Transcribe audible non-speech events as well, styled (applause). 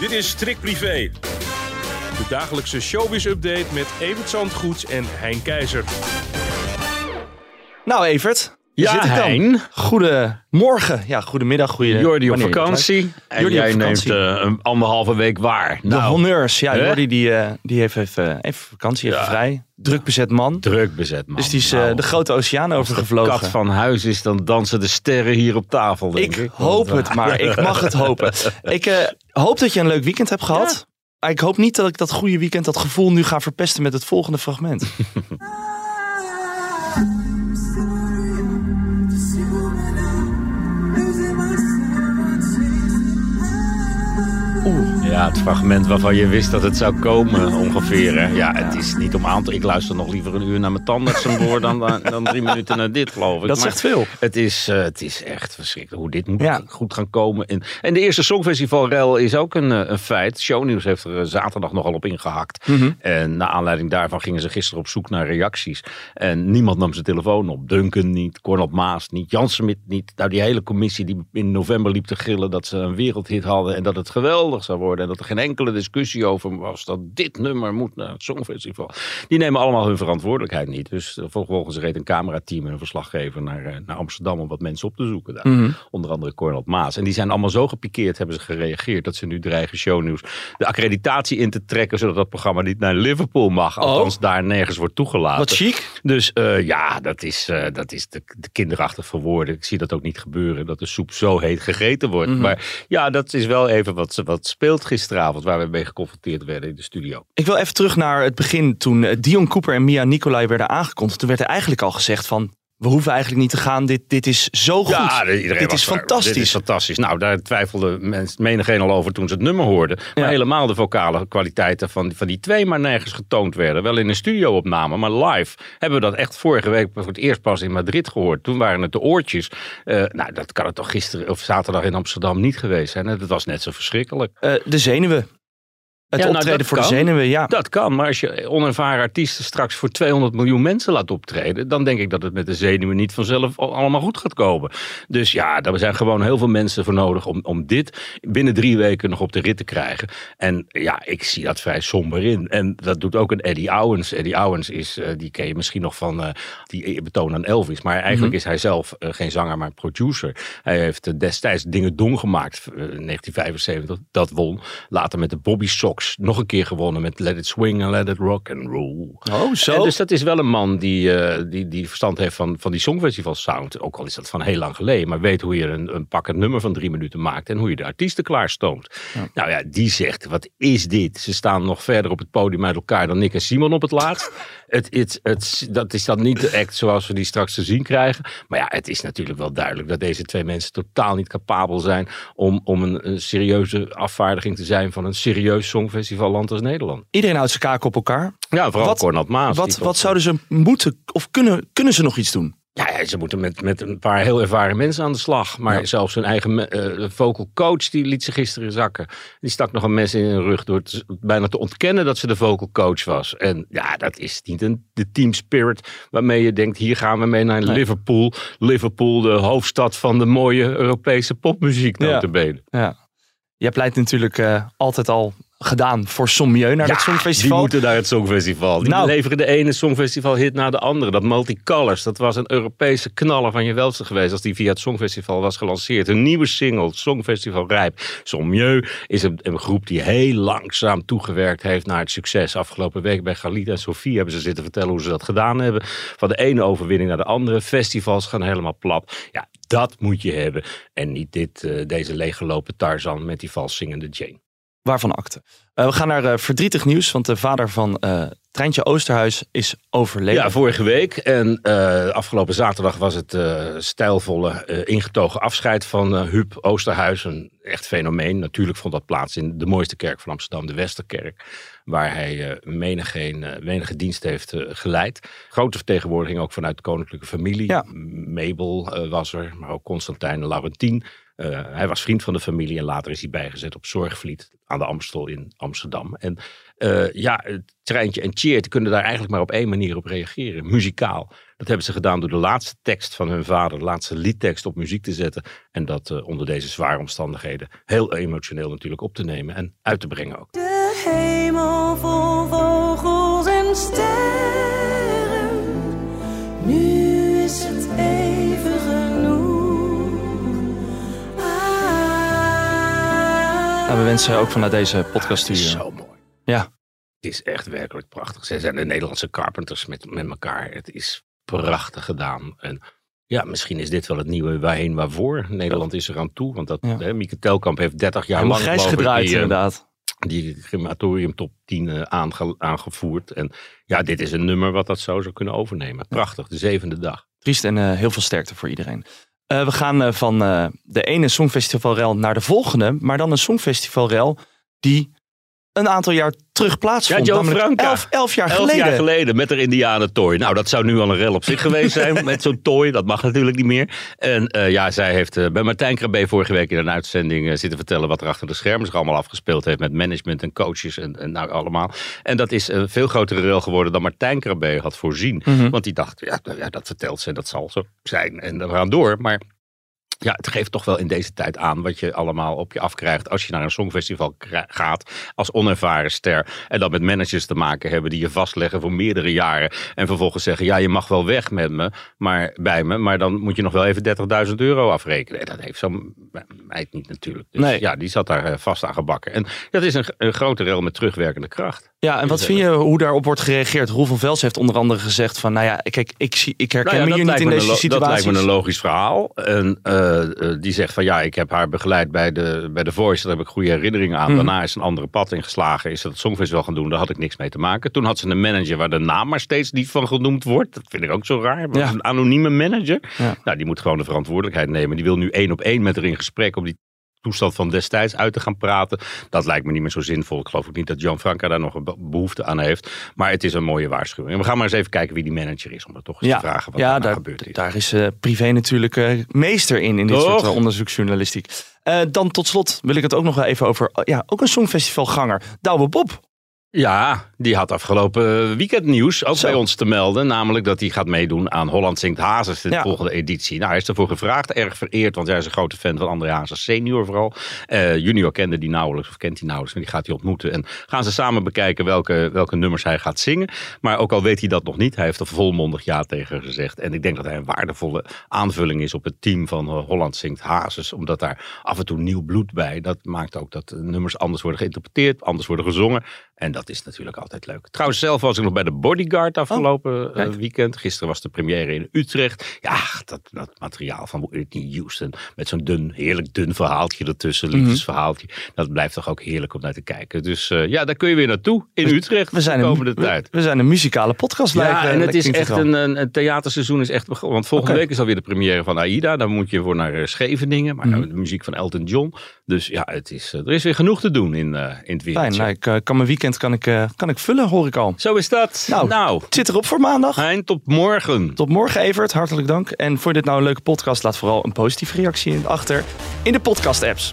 Dit is Trick Privé. De dagelijkse showbiz-update met Evert Zandgoeds en Hein Keizer. Nou, Evert. Ja. Hein. Goedemorgen. Ja, goedemiddag. Goede, Jordi op vakantie. En Jordi op jij vakantie. neemt eh, een anderhalve week waar. De Nou, honneurs. Ja, Hè? Jordi die, eh, die heeft even, even vakantie, even Ja. vrij. Druk bezet man. druk bezet man. Dus die is eh, Nou, de grote oceaan als de overgevlogen. kat van huis is, dan dansen de sterren hier op tafel, denk ik. ik hoop Want, eh, het maar. Ik mag het hopen. (laughs) Ik eh, hoop dat je een leuk weekend hebt gehad. Maar Ik hoop niet dat ik dat goede weekend, dat gevoel nu ga verpesten met het volgende fragment. (laughs) Ja, het fragment waarvan je wist dat het zou komen ongeveer. Hè. Ja, het is niet om aan te... Ik luister nog liever een uur naar mijn tandartsen door dan, dan, dan drie minuten naar dit, geloof ik. Dat zegt veel. Het is, eh, het is echt verschrikkelijk hoe dit moet Ja. goed gaan komen. En, en de eerste Songfestivalrel is ook een, eh, een feit. Shownieuws heeft er eh, zaterdag nogal op ingehakt. Mhm. En naar aanleiding daarvan gingen ze gisteren op zoek naar reacties. En niemand nam zijn telefoon op. Duncan niet, Cornel Maas niet, Jan Smit niet. Nou, die hele commissie die in november liep te gillen dat ze een wereldhit hadden. En dat het geweldig zou worden. En dat er geen enkele discussie over was dat dit nummer moet naar het Songfestival. Die nemen allemaal hun verantwoordelijkheid niet. Dus vervolgens reed een camerateam en een verslaggever naar, eh, naar Amsterdam om wat mensen op te zoeken daar. Mhm. Onder andere Cornel Maas. En die zijn allemaal zo gepikeerd, hebben ze gereageerd, dat ze nu dreigen shownieuws de accreditatie in te trekken, zodat dat programma niet naar Liverpool mag. Althans, daar nergens wordt toegelaten. Wat chic. Dus eh, ja, dat is, eh, dat is de, de kinderachtig verwoorden. Ik zie dat ook niet gebeuren, dat de soep zo heet gegeten wordt. Mhm. Maar ja, dat is wel even wat, wat speelt gisteravond, waar we mee geconfronteerd werden in de studio. Ik wil even terug naar het begin toen eh, Dion Cooper en Mia Nicolai werden aangekondigd. Toen werd er eigenlijk al gezegd van, we hoeven eigenlijk niet te gaan. Dit, dit is zo goed. Ja, dit is fantastisch. Dit is fantastisch. Nou, daar twijfelde menigeen al over toen ze het nummer hoorden. Maar Ja. helemaal de vocale kwaliteiten van, van die twee maar nergens getoond werden. Wel in een studio-opname, maar live hebben we dat echt vorige week voor het eerst pas in Madrid gehoord. Toen waren het de oortjes. Eh, nou, dat kan het toch gisteren of zaterdag in Amsterdam niet geweest zijn. Dat was net zo verschrikkelijk. Eh, de zenuwen. Het Ja, nou, optreden voor de zenuwen, ja. Dat kan, maar als je onervaren artiesten straks voor 200 miljoen mensen laat optreden, dan denk ik dat het met de zenuwen niet vanzelf al- allemaal goed gaat komen. Dus ja, daar zijn gewoon heel veel mensen voor nodig om, om dit binnen drie weken nog op de rit te krijgen. En ja, ik zie dat vrij somber in. En dat doet ook een Eddie Owens. Eddie Owens is, eh, die ken je misschien nog van, eh, die betoon aan Elvis. Maar eigenlijk is hij zelf eh, geen zanger, maar producer. Hij heeft destijds Dingen Dong gemaakt, eh, 1975, dat won. Later met de Bobby Nog een keer gewonnen met Let It Swing en Let It Rock and Roll. Oh, zo. En dus dat is wel een man die, eh, die, die verstand heeft van, van die Songfestival sound. Ook al is dat van heel lang geleden. Maar weet hoe je een, een pakkend nummer van drie minuten maakt. En hoe je de artiesten klaarstoomt. Nou ja, die zegt, wat is dit? Ze staan nog verder op het podium uit elkaar dan Nick en Simon op het laatst. (laughs) het, het, het, dat is dan niet de act zoals we die straks te zien krijgen. Maar ja, het is natuurlijk wel duidelijk dat deze twee mensen totaal niet capabel zijn om, om een, een serieuze afvaardiging te zijn van een serieus songfestivalland als Nederland. Iedereen houdt zijn kaak op elkaar. Ja, vooral Wat- Cornel Maas. Wat, wat zouden ze moeten of kunnen, kunnen ze nog iets doen? Ja, ja, ze moeten met, met een paar heel ervaren mensen aan de slag. Maar zelfs hun eigen eh, vocal coach die liet ze gisteren zakken. Die stak nog een mes in hun rug door te- bijna te ontkennen dat ze de vocal coach was. En ja, dat is niet een, de team spirit waarmee je denkt, hier gaan we mee naar Nee. Liverpool. Liverpool, de hoofdstad van de mooie Europese popmuziek Ja. notabene. Ja. Je hebt pleit natuurlijk eh, altijd al gedaan voor Sommieu naar het die Songfestival. moeten naar het Songfestival. Die Nou. leveren de ene Songfestival hit na de andere. Dat Multicolors, dat was een Europese knaller van je welste geweest... als die via het Songfestival was gelanceerd. Een nieuwe single, Songfestival Rijp. Sommieu is een, een groep die heel langzaam toegewerkt heeft naar het succes. Afgelopen week bij Galit en Sofie hebben ze zitten vertellen hoe ze dat gedaan hebben. Van de ene overwinning naar de andere. Festivals gaan helemaal plat. Ja, dat moet je hebben. En niet dit, eh, deze leeggelopen Tarzan met die vals zingende Jane. Waarvan akte. Eh, we gaan naar eh, verdrietig nieuws, want de vader van eh, Treintje Oosterhuis is overleden. Ja, vorige week. En uh, afgelopen zaterdag was het uh, stijlvolle, uh, ingetogen afscheid van Huub Oosterhuis. Een echt fenomeen. Natuurlijk vond dat plaats in de mooiste kerk van Amsterdam, de Westerkerk. Waar hij menige, menige dienst heeft geleid. Grote vertegenwoordiging ook vanuit de koninklijke familie. Ja. Mabel was er, maar ook Constantijn en Laurentien. Hij was vriend van de familie en later is hij bijgezet op Zorgvliet aan de Amstel in Amsterdam. En uh, ja, het treintje en Cheert kunnen daar eigenlijk maar op één manier op reageren. Muzikaal. Dat hebben ze gedaan door de laatste tekst van hun vader, de laatste liedtekst op muziek te zetten. En dat uh, onder deze zware omstandigheden heel emotioneel natuurlijk op te nemen en uit te brengen ook. De hemel vol vogels en sterren. Nu is het we wensen ook vanuit deze podcast Het is studio. zo mooi. Ja. Het is echt werkelijk prachtig. Zij zijn de Nederlandse Carpenters met, met elkaar. Het is prachtig gedaan. En ja, misschien is dit wel het nieuwe waarheen waarvoor. Nederland is er aan toe. Want dat, Ja. hè, Mieke Telkamp heeft 30 jaar Helemaal lang grijs gedraaid die, eh, inderdaad. die crematorium top 10 eh, aange- aangevoerd. En ja, dit is een nummer wat dat zo zou kunnen overnemen. Prachtig, de zevende dag. Triest en eh, heel veel sterkte voor iedereen. Eh, we gaan eh, van eh, de ene Songfestivalrel naar de volgende. Maar dan een Songfestivalrel die een aantal jaar terug plaatsvond. Ja, namelijk Franka. Elf, elf jaar Elf geleden. jaar geleden met haar indianentooi. Nou, dat zou nu al een rel op zich geweest zijn (laughs) met zo'n tooi. Dat mag natuurlijk niet meer. En eh, ja, zij heeft eh, bij Martijn Krabbe vorige week in een uitzending eh, zitten vertellen wat er achter de schermen zich allemaal afgespeeld heeft met management en coaches en, en nou allemaal. En dat is een veel grotere rel geworden dan Martijn Krabbe had voorzien. Mhm. Want die dacht, ja, nou ja, dat vertelt ze, dat zal zo zijn. En we gaan door. Maar ja, het geeft toch wel in deze tijd aan wat je allemaal op je afkrijgt als je naar een songfestival gaat als onervaren ster. En dan met managers te maken hebben die je vastleggen voor meerdere jaren. En vervolgens zeggen, ja, je mag wel weg met me, maar bij me, maar dan moet je nog wel even 30.000 euro afrekenen. En dat heeft zo'n meid niet natuurlijk. Dus Nee. ja, die zat daar eh, vast aan gebakken. En dat is een, een grote rel met terugwerkende kracht. Ja, en wat Is vind je hoe daarop wordt gereageerd? Roel van Vels heeft onder andere gezegd van, nou ja, kijk, ik, zie, ik herken Nou ja, me hier niet in deze situatie. Dat lijkt me een logisch verhaal. En eh, eh, die zegt van ja, ik heb haar begeleid bij de, bij de Voice. Daar heb ik goede herinneringen aan. Hmm. Daarna is een andere pad ingeslagen. Is dat het Songfestival gaan doen. Daar had ik niks mee te maken. Toen had ze een manager waar de naam maar steeds niet van genoemd wordt. Dat vind ik ook zo raar. Ja. Een anonieme manager. Ja. Nou, die moet gewoon de verantwoordelijkheid nemen. Die wil nu één op één met haar in gesprek om die toestand van destijds uit te gaan praten. Dat lijkt me niet meer zo zinvol. Ik geloof ook niet dat Jan Franka daar nog een be- behoefte aan heeft. Maar het is een mooie waarschuwing. En we gaan maar eens even kijken wie die manager is. Om er toch eens Ja, te vragen wat ja daar, gebeurd is. daar is eh, privé natuurlijk eh, meester in, in dit Toch? soort eh, onderzoeksjournalistiek. Dan tot slot wil ik het ook nog wel even over, ja, ook een songfestivalganger, Douwe Bob. Ja, die had afgelopen weekend nieuws ook Zo. bij ons te melden. Namelijk dat hij gaat meedoen aan Holland Zingt Hazes, de Ja. volgende editie. Nou, hij is ervoor gevraagd, erg vereerd, want hij is een grote fan van André Hazes senior vooral. Eh, junior kende die nauwelijks, of kent hij nauwelijks, maar die gaat hij ontmoeten. En gaan ze samen bekijken welke, welke nummers hij gaat zingen. Maar ook al weet hij dat nog niet, hij heeft er volmondig ja tegen gezegd. En ik denk dat hij een waardevolle aanvulling is op het team van eh, Holland Zingt Hazes. Omdat daar af en toe nieuw bloed bij. Dat maakt ook dat nummers anders worden geïnterpreteerd, anders worden gezongen. En dat is natuurlijk altijd leuk. Trouwens, zelf was ik nog bij de Bodyguard afgelopen eh, kijk. weekend. Gisteren was de première in Utrecht. Ja, dat, dat materiaal van Whitney Houston. Met zo'n dun, heerlijk dun verhaaltje ertussen. Mhm. Liefdesverhaaltje. Dat blijft toch ook heerlijk om naar te kijken. Dus eh, ja, daar kun je weer naartoe in Utrecht We zijn, de een, komende we, tijd. we zijn een muzikale podcast. Ja, eh, en het is echt een, een, een theaterseizoen is echt begonnen. Want volgende week is alweer de première van Aida. Dan moet je voor naar eh, Scheveningen. Maar Mhm. de muziek van Elton John. Dus ja, het is, eh, er is weer genoeg te doen in, eh, in het Fijn, wereldje. nou, ik eh, kan mijn weekend kan ik, eh, kan ik vullen, hoor ik al. Zo is dat. Nou. nou Het zit erop voor maandag. Hein, tot morgen. Tot morgen, Evert. Hartelijk dank. En voor dit nou een leuke podcast, laat vooral een positieve reactie achter in de podcast-apps.